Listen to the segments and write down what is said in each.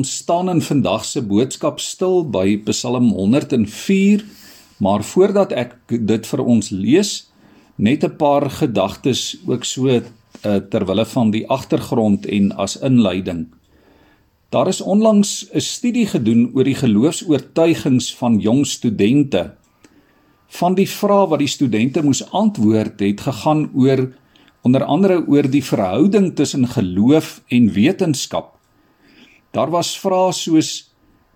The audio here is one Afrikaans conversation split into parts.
Ons staan in vandag se boodskap stil by Psalm 104, maar voordat ek dit vir ons lees, net 'n paar gedagtes ook so uh, ter wille van die agtergrond en as inleiding. Daar is onlangs 'n studie gedoen oor die geloofs-oortuigings van jong studente. Van die vrae wat die studente moes antwoord, het gegaan oor onder andere oor die verhouding tussen geloof en wetenskap. Daar was vrae soos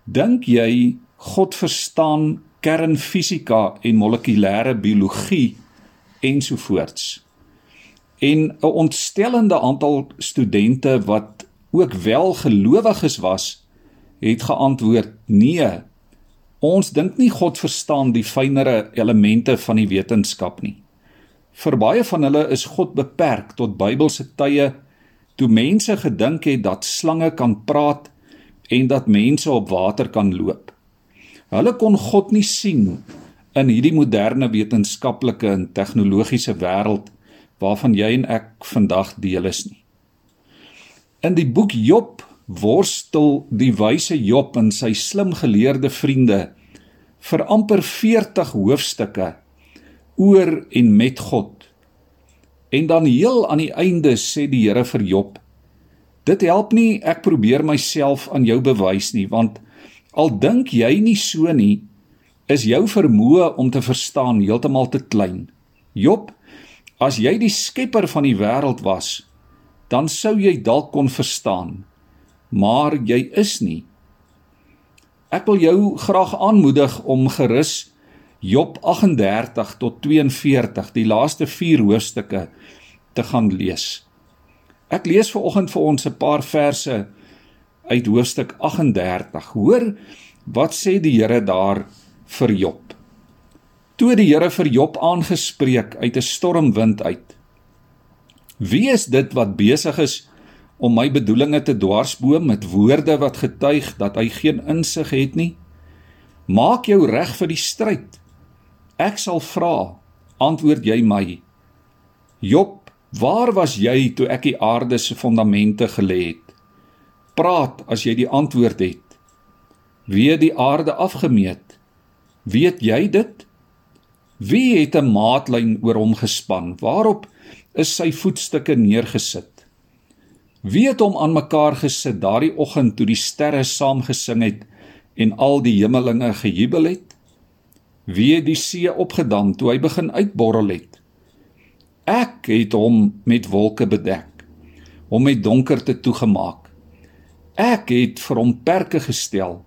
dink jy God verstaan kernfisika en molekulêre biologie ensovoorts. En 'n ontstellende aantal studente wat ook wel gelowiges was, het geantwoord: "Nee. Ons dink nie God verstaan die fynere elemente van die wetenskap nie." Vir baie van hulle is God beperk tot Bybelse tye toe mense gedink het dat slange kan praat en dat mense op water kan loop. Hulle kon God nie sien in hierdie moderne wetenskaplike en tegnologiese wêreld waarvan jy en ek vandag deel is nie. In die boek Job worstel die wyse Job en sy slim geleerde vriende vir amper 40 hoofstukke oor en met God. En dan heel aan die einde sê die Here vir Job: Dit help nie ek probeer myself aan jou bewys nie, want al dink jy nie so nie, is jou vermoë om te verstaan heeltemal te klein. Job, as jy die skepper van die wêreld was, dan sou jy dalk kon verstaan, maar jy is nie. Ek wil jou graag aanmoedig om gerus Job 38 tot 42, die laaste 4 hoofstukke te gaan lees. Ek lees ver oggend vir ons 'n paar verse uit hoofstuk 38. Hoor wat sê die Here daar vir Job. Toe die Here vir Job aangespreek uit 'n stormwind uit. Wie is dit wat besig is om my bedoelinge te dwarsboom met woorde wat getuig dat hy geen insig het nie? Maak jou reg vir die stryd. Ek sal vra, antwoord jy my. Job, waar was jy toe ek die aarde se fondamente gelê het? Praat as jy die antwoord het. Wie het die aarde afgemeet? Weet jy dit? Wie het 'n maatlyn oor hom gespan? Waarop is sy voetstukke neergesit? Wie het hom aan mekaar gesit daardie oggend toe die sterre saam gesing het en al die hemelinge gejubel het? Wie het die see opgedam toe hy begin uitborrel het? Ek het hom met wolke bedek, hom met donkerte toegemaak. Ek het vir hom perke gestel,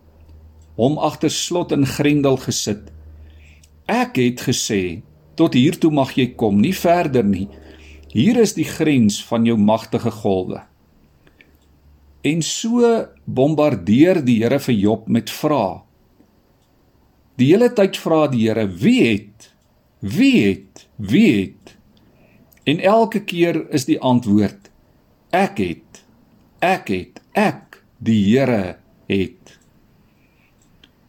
hom agter slot en grendel gesit. Ek het gesê, tot hier toe mag jy kom, nie verder nie. Hier is die grens van jou magtige golwe. En so bombardeer die Here vir Job met vrae. Die hele tyd vra die Here: "Wie het? Wie het? Wie het?" En elke keer is die antwoord: "Ek het. Ek het. Ek die Here het.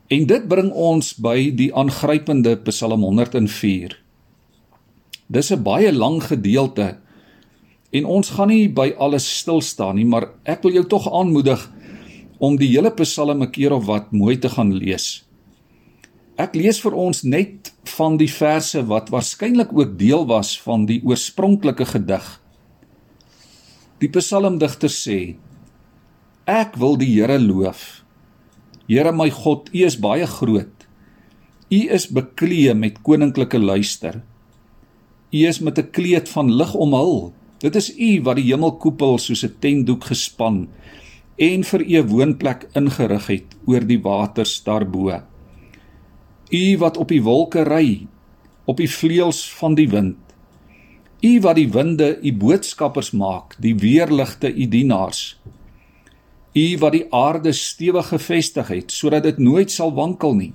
En dit bring ons by die aangrypende Psalm 104. Dis 'n baie lang gedeelte en ons gaan nie by alles stil staan nie, maar ek wil jou tog aanmoedig om die hele Psalm 'n keer of wat mooi te gaan lees. Ek lees vir ons net van die verse wat waarskynlik ook deel was van die oorspronklike gedig. Die psalmdigter sê: Ek wil die Here loof. Here my God, U is baie groot. U is beklee met koninklike luister. U is met 'n kleed van lig omhul. Dit is U wat die hemelkoepel soos 'n tentdoek gespan en vir U woonplek ingerig het oor die waters daarbo. U wat op die wolke ry, op die vleuels van die wind. U wat die winde U boodskappers maak, die weerligte U dienaars. U wat die aarde stewig gevestig het sodat dit nooit sal wankel nie.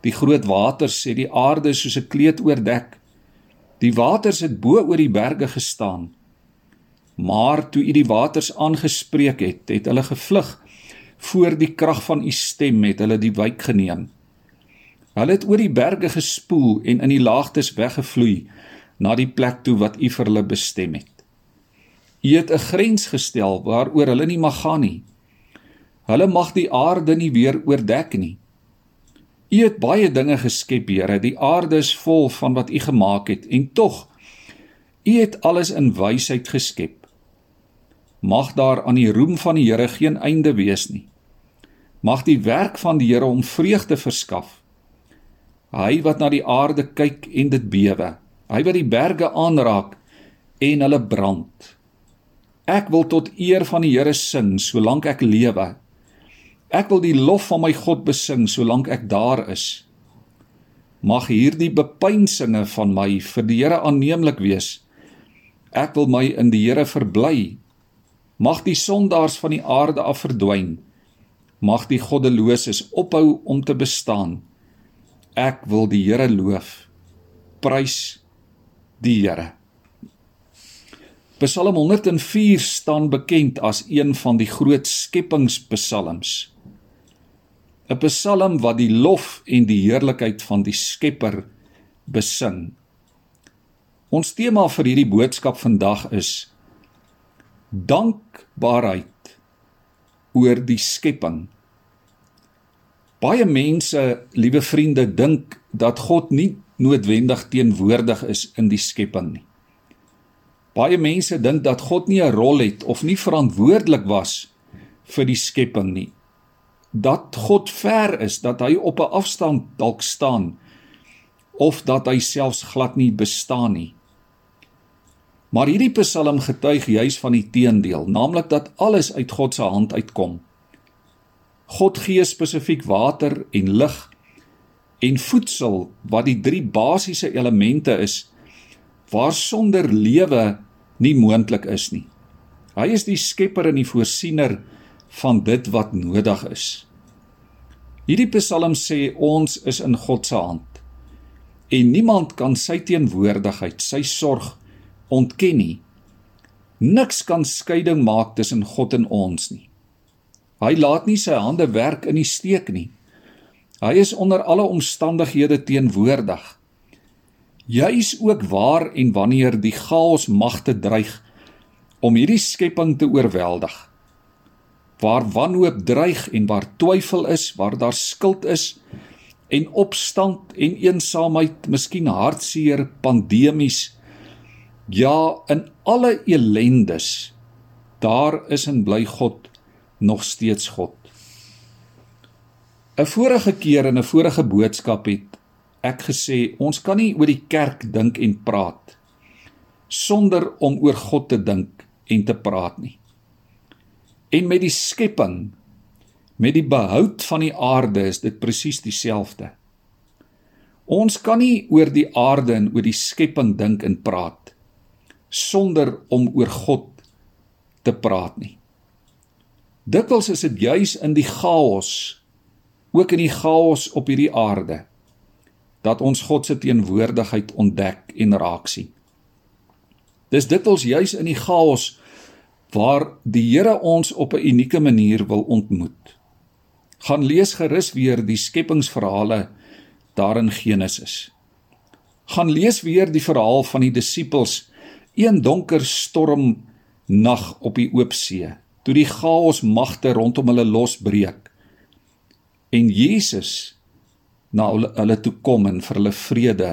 Die groot waters sê die aarde soos 'n kleed oordek. Die waters het bo oor die berge gestaan. Maar toe u die waters aangespreek het, het hulle gevlug voor die krag van u stem het hulle die wyk geneem. Hulle het oor die berge gespoel en in die laagtes weggevloei na die plek toe wat u vir hulle bestem het. U het 'n grens gestel waaroor hulle nie mag gaan nie. Hulle mag die aarde nie weer oordek nie. U het baie dinge geskep, Here. Die aarde is vol van wat U gemaak het en tog U het alles in wysheid geskep. Mag daar aan die roem van die Here geen einde wees nie. Mag die werk van die Here hom vreugde verskaf. Hy wat na die aarde kyk en dit bewe. Hy wat die berge aanraak en hulle brand. Ek wil tot eer van die Here sing solank ek lewe. Ek wil die lof van my God besing solank ek daar is. Mag hierdie bepeinsinge van my vir die Here aanneemlik wees. Ek wil my in die Here verbly. Mag die sondaars van die aarde af verdwyn. Mag die goddeloses ophou om te bestaan. Ek wil die Here loof. Prys die Here. Psalm 104 staan bekend as een van die groot skepingspsalms. 'n Psalm wat die lof en die heerlikheid van die Skepper besing. Ons tema vir hierdie boodskap vandag is dankbaarheid oor die skepping. Baie mense, liewe vriende, dink dat God nie noodwendig teenwoordig is in die skepping nie. Baie mense dink dat God nie 'n rol het of nie verantwoordelik was vir die skepping nie. Dat God ver is, dat hy op 'n afstand dalk staan of dat hy selfs glad nie bestaan nie. Maar hierdie Psalm getuig juis van die teendeel, naamlik dat alles uit God se hand uitkom. God gee spesifiek water en lig en voedsel wat die drie basiese elemente is waarsonder lewe nie moontlik is nie. Hy is die skepper en die voorsiener van dit wat nodig is. Hierdie Psalm sê ons is in God se hand en niemand kan sy teenwoordigheid, sy sorg ontken nie. Niks kan skeiding maak tussen God en ons nie. Hy laat nie sy hande werk in die steek nie. Hy is onder alle omstandighede teenwoordig. Juis ook waar en wanneer die chaos magte dreig om hierdie skepping te oorweldig. Waar wanhoop dreig en waar twyfel is, waar daar skuld is en opstand en eensaamheid, miskien hartseer, pandemies, Ja, in alle elendes daar is en bly God nog steeds God. 'n Vorige keer in 'n vorige boodskap het ek gesê ons kan nie oor die kerk dink en praat sonder om oor God te dink en te praat nie. En met die skepping, met die behoud van die aarde is dit presies dieselfde. Ons kan nie oor die aarde en oor die skepping dink en praat sonder om oor God te praat nie. Dikwels is dit juis in die chaos, ook in die chaos op hierdie aarde, dat ons God se teenwoordigheid ontdek en raak sien. Dis dikwels juis in die chaos waar die Here ons op 'n unieke manier wil ontmoet. Gaan lees gerus weer die skepingsverhale daar in Genesis. Gaan lees weer die verhaal van die disippels een donker storm nag op die oop see toe die chaos magte rondom hulle losbreek en Jesus na hulle, hulle toe kom en vir hulle vrede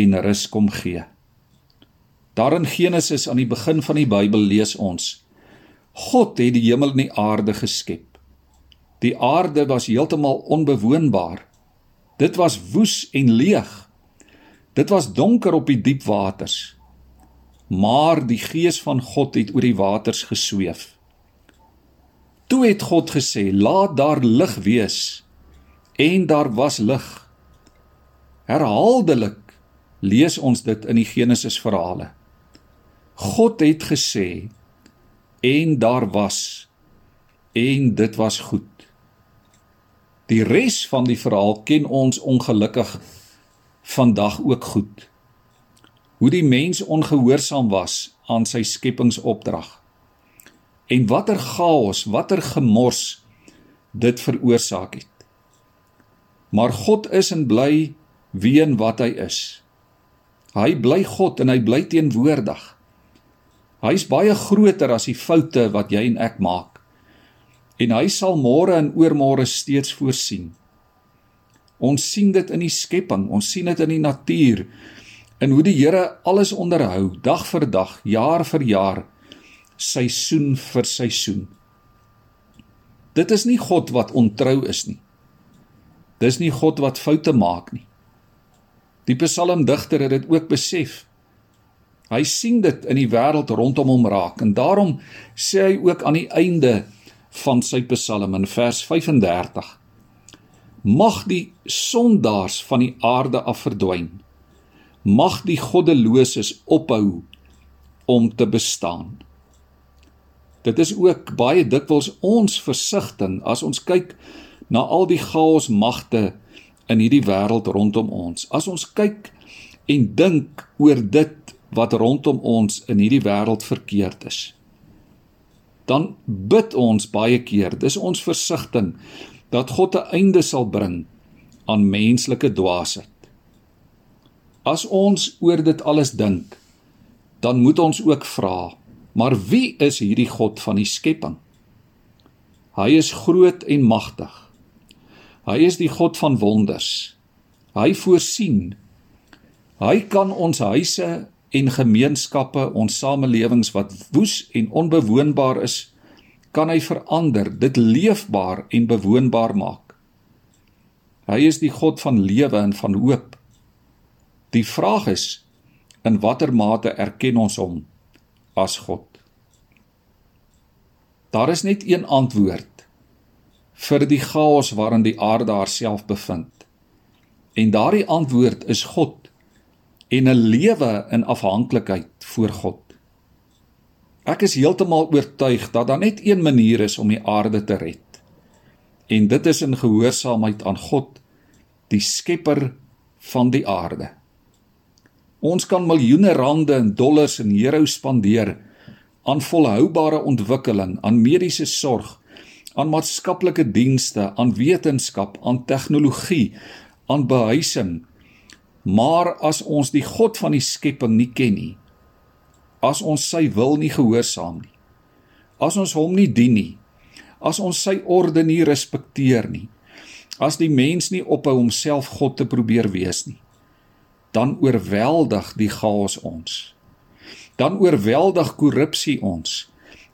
en rus kom gee. Daar in Genesis aan die begin van die Bybel lees ons God het die hemel en die aarde geskep. Die aarde was heeltemal onbewoonbaar. Dit was woes en leeg. Dit was donker op die diep waters maar die gees van God het oor die waters gesweef. Toe het God gesê: "Laat daar lig wees." En daar was lig. Herhaaldelik lees ons dit in die Genesis verhale. God het gesê en daar was en dit was goed. Die res van die verhaal ken ons ongelukkig vandag ook goed hoe die mens ongehoorsaam was aan sy skepingsopdrag. En watter chaos, watter gemors dit veroorsaak het. Maar God is en bly wie en wat hy is. Hy bly God en hy bly teenwoordig. Hy is baie groter as die foute wat jy en ek maak. En hy sal môre en oormôre steeds voorsien. Ons sien dit in die skepping, ons sien dit in die natuur. En hoe die Here alles onderhou, dag vir dag, jaar vir jaar, seisoen vir seisoen. Dit is nie God wat ontrou is nie. Dis nie God wat foute maak nie. Die psalmdigter het dit ook besef. Hy sien dit in die wêreld rondom hom raak en daarom sê hy ook aan die einde van sy psalm in vers 35 mag die sondaars van die aarde af verdwyn mag die goddeloses ophou om te bestaan dit is ook baie dikwels ons versigtiging as ons kyk na al die chaos magte in hierdie wêreld rondom ons as ons kyk en dink oor dit wat rondom ons in hierdie wêreld verkeerd is dan bid ons baie keer dis ons versigtiging dat God 'n einde sal bring aan menslike dwaasheid. As ons oor dit alles dink, dan moet ons ook vra, maar wie is hierdie God van die skepping? Hy is groot en magtig. Hy is die God van wonders. Hy voorsien. Hy kan ons huise en gemeenskappe, ons samelewings wat woes en onbewoonbaar is, kan hy verander, dit leefbaar en bewoonbaar maak. Hy is die God van lewe en van hoop. Die vraag is in watter mate erken ons hom as God? Daar is net een antwoord vir die chaos waarin die aarde haarself bevind. En daardie antwoord is God en 'n lewe in afhanklikheid voor God. Ek is heeltemal oortuig dat daar net een manier is om die aarde te red. En dit is in gehoorsaamheid aan God, die skepper van die aarde. Ons kan miljoene rande en dollars en euro spandeer aan volhoubare ontwikkeling, aan mediese sorg, aan maatskaplike dienste, aan wetenskap, aan tegnologie, aan behuising. Maar as ons die God van die skepping nie ken nie, as ons sy wil nie gehoorsaam nie. As ons hom nie dien nie. As ons sy orde nie respekteer nie. As die mens nie ophou homself God te probeer wees nie. Dan oorweldig die chaos ons. Dan oorweldig korrupsie ons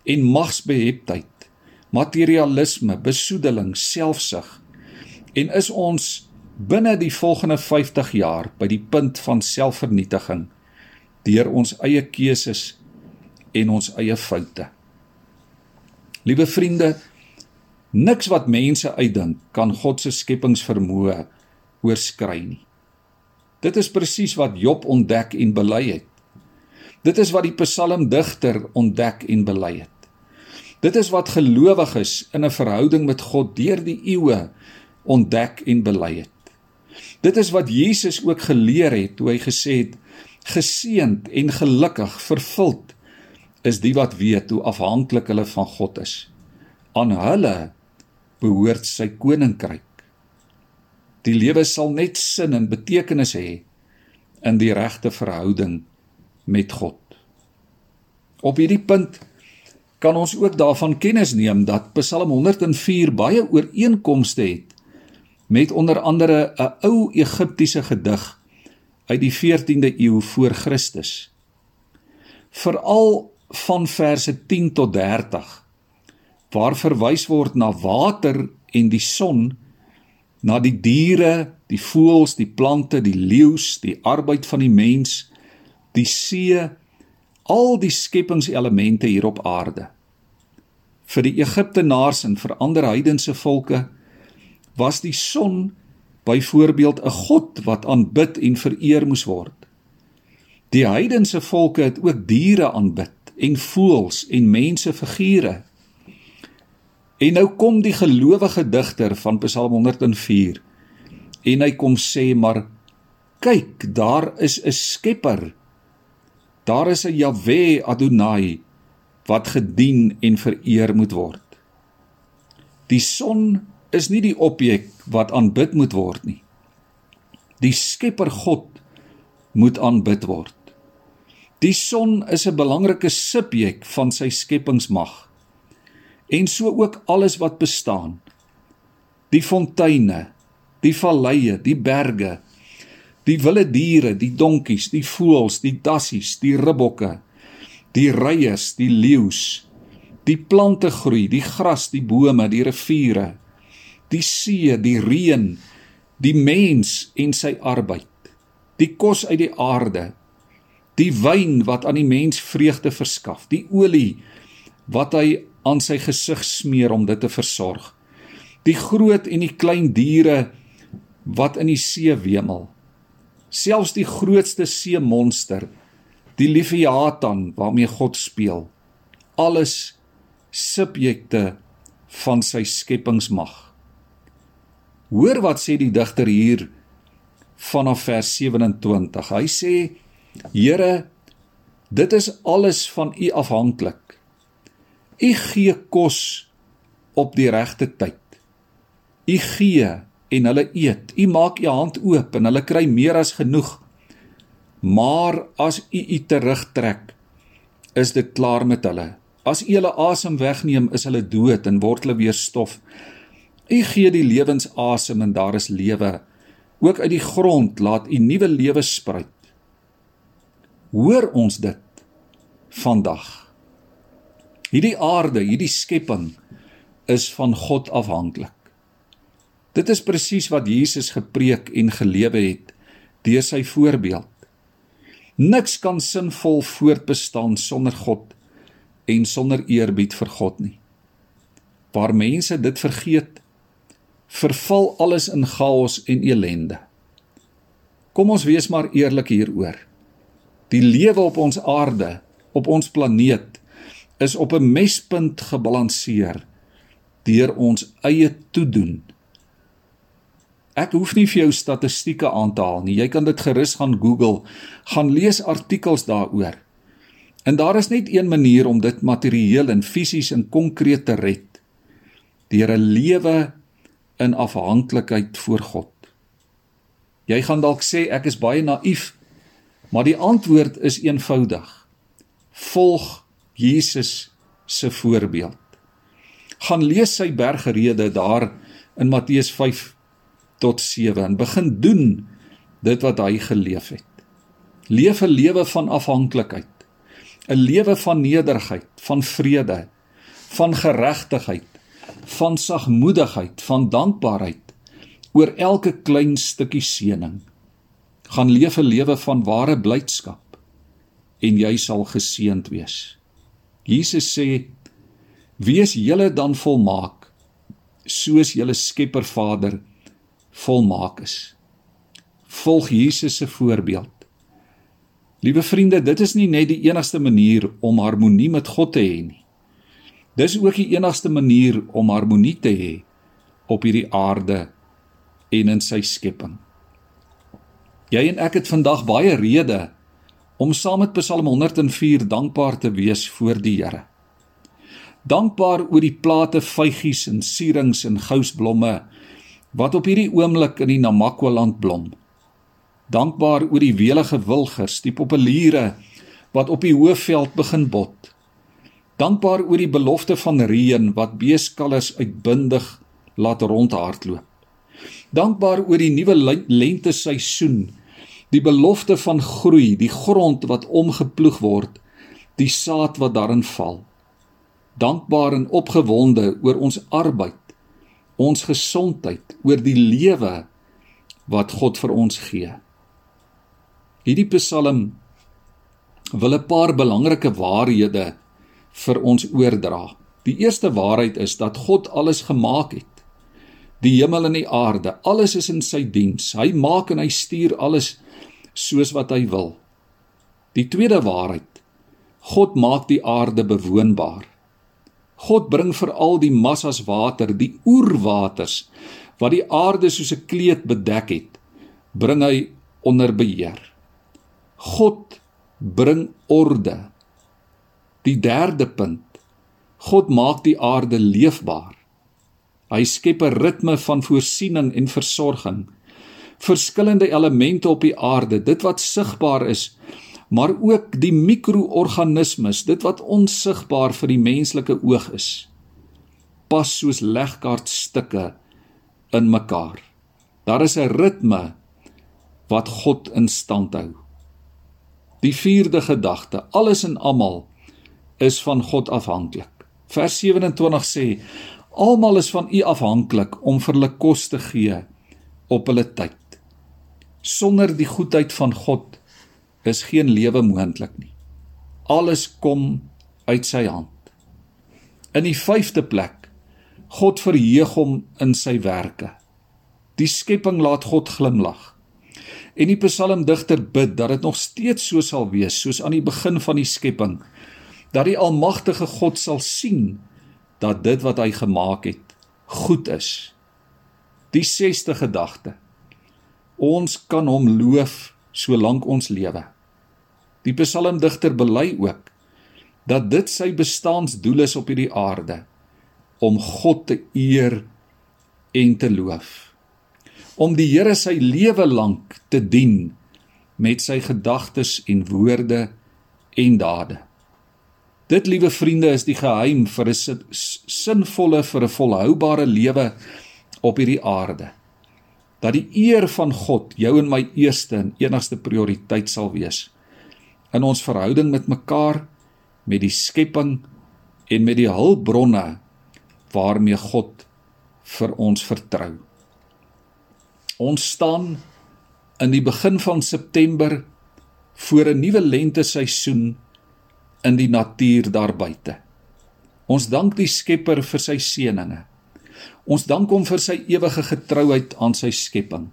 en magsbeheptheid, materialisme, besoedeling, selfsug en is ons binne die volgende 50 jaar by die punt van selfvernietiging deur ons eie keuses en ons eie foute. Liewe vriende, niks wat mense uitdink kan God se skepingsvermoë oorskry nie. Dit is presies wat Job ontdek en bely het. Dit is wat die psalmdigter ontdek en bely het. Dit is wat gelowiges in 'n verhouding met God deur die eeue ontdek en bely het. Dit is wat Jesus ook geleer het toe hy gesê het geseend en gelukkig vervuld is die wat weet hoe afhanklik hulle van God is. Aan hulle behoort sy koninkryk. Die lewe sal net sin en betekenis hê in die regte verhouding met God. Op hierdie punt kan ons ook daarvan kennis neem dat Psalm 104 baie ooreenkomste het met onder andere 'n ou Egiptiese gedig uit die 14de eeu voor Christus. Veral van verse 10 tot 30 waar verwys word na water en die son, na die diere, die voëls, die plante, die leeu's, die arbeid van die mens, die see, al die skepingselemente hier op aarde. Vir die Egiptenaars en vir ander heidense volke was die son byvoorbeeld 'n god wat aanbid en vereer moes word. Die heidense volke het ook diere aanbid en voëls en mense figure. En nou kom die gelowige digter van Psalm 104 en hy kom sê maar kyk daar is 'n skepper daar is 'n Jahwe Adonai wat gedien en vereer moet word die son is nie die objek wat aanbid moet word nie. Die Skepper God moet aanbid word. Die son is 'n belangrike subjek van sy skepingsmag. En so ook alles wat bestaan. Die fonteine, die valleie, die berge, die wilde diere, die donkies, die voëls, die dassies, die ribbokke, die reiers, die leeu's, die plante groei, die gras, die bome, die riviere, die see, die reën, die mens en sy arbeid, die kos uit die aarde, die wyn wat aan die mens vreugde verskaf, die olie wat hy aan sy gesig smeer om dit te versorg, die groot en die klein diere wat in die see wemel, selfs die grootste seemonster, die leviathan waarmee God speel, alles subjekte van sy skepingsmag. Hoor wat sê die digter hier vanaf vers 27. Hy sê: Here, dit is alles van U afhanklik. U gee kos op die regte tyd. U gee en hulle eet. U maak U hand oop en hulle kry meer as genoeg. Maar as U U terugtrek, is dit klaar met hulle. As U hulle asem wegneem, is hulle dood en word hulle weer stof. U gee die lewensasem en daar is lewe. Ook uit die grond laat U nuwe lewe spruit. Hoor ons dit vandag. Hierdie aarde, hierdie skepping is van God afhanklik. Dit is presies wat Jesus gepreek en gelewe het deur sy voorbeeld. Niks kan sinvol voortbestaan sonder God en sonder eerbied vir God nie. Waar mense dit vergeet, verval alles in chaos en elende. Kom ons wees maar eerlik hieroor. Die lewe op ons aarde, op ons planeet, is op 'n mespunt gebalanseer deur ons eie toedoen. Ek hoef nie vir jou statistieke aan te haal nie. Jy kan dit gerus gaan Google, gaan lees artikels daaroor. En daar is net een manier om dit materieel en fisies en konkreet te red. Deur 'n lewe in afhanklikheid voor God. Jy gaan dalk sê ek is baie naïef, maar die antwoord is eenvoudig. Volg Jesus se voorbeeld. Gaan lees sy bergrede daar in Matteus 5 tot 7 en begin doen dit wat hy geleef het. Leef 'n lewe van afhanklikheid. 'n lewe van nederigheid, van vrede, van geregtigheid, van sagmoedigheid, van dankbaarheid oor elke klein stukkie seëning. Gaan leef 'n lewe van ware blydskap en jy sal geseënd wees. Jesus sê: "Wees julle dan volmaak soos julle Skepper Vader volmaak is." Volg Jesus se voorbeeld. Liewe vriende, dit is nie net die enigste manier om harmonie met God te hê nie. Dis ook die enigste manier om harmonie te hê op hierdie aarde en in sy skepping. Jy en ek het vandag baie redes om saam met Psalm 104 dankbaar te wees voor die Here. Dankbaar oor die plate vygies en sierings en gousblomme wat op hierdie oomblik in die Namakwa land blom dankbaar oor die welige wilgers, die populiere wat op die hoëveld begin bot. Dankbaar oor die belofte van reën wat beeskallers uitbundig laat rondhardloop. Dankbaar oor die nuwe lente seisoen, die belofte van groei, die grond wat omgeploeg word, die saad wat daarin val. Dankbaar en opgewonde oor ons arbeid, ons gesondheid, oor die lewe wat God vir ons gee. Hierdie Psalm wil 'n paar belangrike waarhede vir ons oordra. Die eerste waarheid is dat God alles gemaak het. Die hemel en die aarde, alles is in sy diens. Hy maak en hy stuur alles soos wat hy wil. Die tweede waarheid: God maak die aarde bewoonbaar. God bring veral die massas water, die oerwaters wat die aarde soos 'n kleed bedek het, bring hy onder beheer. God bring orde. Die derde punt. God maak die aarde leefbaar. Hy skep 'n ritme van voorsiening en versorging. Verskillende elemente op die aarde, dit wat sigbaar is, maar ook die mikroorganismes, dit wat onsigbaar vir die menslike oog is. pas soos legkaartstukke in mekaar. Daar is 'n ritme wat God in stand hou. Die vierde gedagte, alles en almal is van God afhanklik. Vers 27 sê: Almal is van U afhanklik om vir hulle kos te gee op hulle tyd. Sonder die goedheid van God is geen lewe moontlik nie. Alles kom uit sy hand. In die vyfde plek, God verheug hom in sy werke. Die skepping laat God glimlag. En die psalmdigter bid dat dit nog steeds so sal wees soos aan die begin van die skepping, dat die almagtige God sal sien dat dit wat hy gemaak het goed is. Die sesde gedagte. Ons kan hom loof solank ons lewe. Die psalmdigter bely ook dat dit sy bestaansdoel is op hierdie aarde om God te eer en te loof. Om die Here sy lewe lank te dien met sy gedagtes en woorde en dade. Dit liewe vriende is die geheim vir 'n sinvolle vir 'n volhoubare lewe op hierdie aarde. Dat die eer van God jou en my eerste en enigste prioriteit sal wees in ons verhouding met mekaar, met die skepping en met die hulpbronne waarmee God vir ons vertrou. Ons staan in die begin van September voor 'n nuwe lente seisoen in die natuur daar buite. Ons dank die Skepper vir sy seëninge. Ons dank hom vir sy ewige getrouheid aan sy skepping.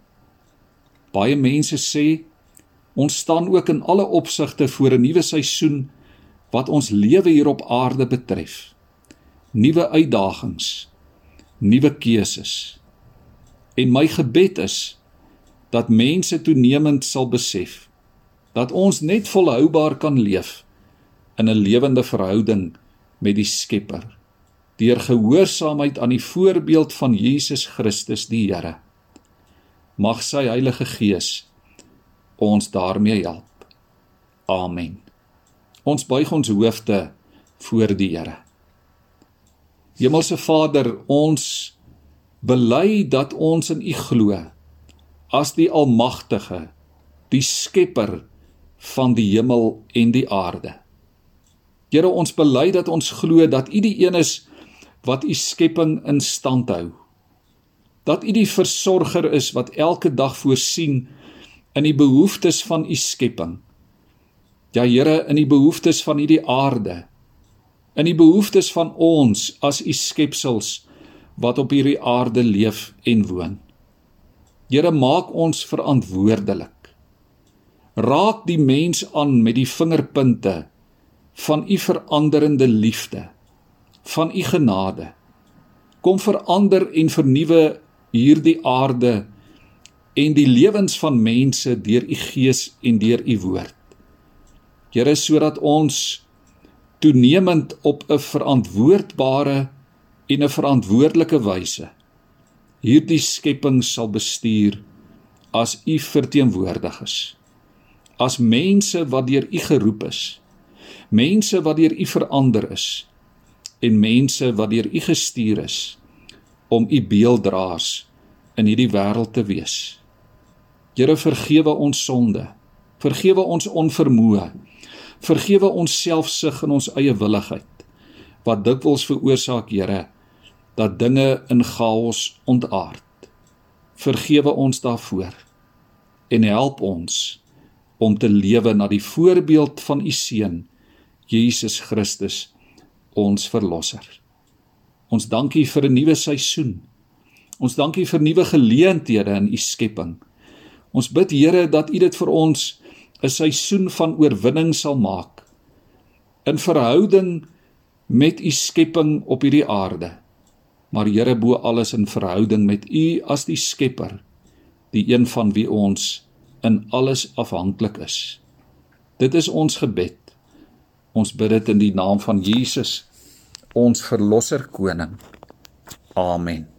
Baie mense sê Ons staan ook in alle opsigte voor 'n nuwe seisoen wat ons lewe hier op aarde betref. Nuwe uitdagings, nuwe keuses. En my gebed is dat mense toenemend sal besef dat ons net volhoubaar kan leef in 'n lewende verhouding met die Skepper deur gehoorsaamheid aan die voorbeeld van Jesus Christus die Here. Mag sy Heilige Gees ons daarmee help. Amen. Ons buig ons hoofde voor die Here. Hemelse Vader, ons bely dat ons in U glo as die almagtige, die skepper van die hemel en die aarde. Here, ons bely dat ons glo dat U die een is wat U skepping in stand hou. Dat U die versorger is wat elke dag voorsien in die behoeftes van u skepping. Ja Here, in die behoeftes van hierdie aarde. In die behoeftes van ons as u skepsels wat op hierdie aarde leef en woon. Here, maak ons verantwoordelik. Raak die mens aan met die vingerpunte van u veranderende liefde, van u genade. Kom verander en vernuwe hierdie aarde en die lewens van mense deur u gees en deur u woord. Here sodat ons toenemend op 'n verantwoordbare en 'n verantwoordelike wyse hierdie skepping sal bestuur as u verteenwoordigers as mense wat deur u geroep is mense wat deur u verander is en mense wat deur u gestuur is om u beelddraers in hierdie wêreld te wees Here vergewe ons sonde. Vergewe ons onvermoë. Vergewe ons selfsug en ons eie willigheid wat dikwels veroorsaak, Here, dat dinge in chaos ontaard. Vergewe ons daarvoor en help ons om te lewe na die voorbeeld van u seun Jesus Christus ons verlosser. Ons dankie vir 'n nuwe seisoen. Ons dankie vir nuwe geleenthede in u skepping. Ons bid Here dat U dit vir ons 'n seisoen van oorwinning sal maak in verhouding met U skepping op hierdie aarde. Maar Here bo alles in verhouding met U as die Skepper, die een van wie ons in alles afhanklik is. Dit is ons gebed. Ons bid dit in die naam van Jesus, ons verlosser koning. Amen.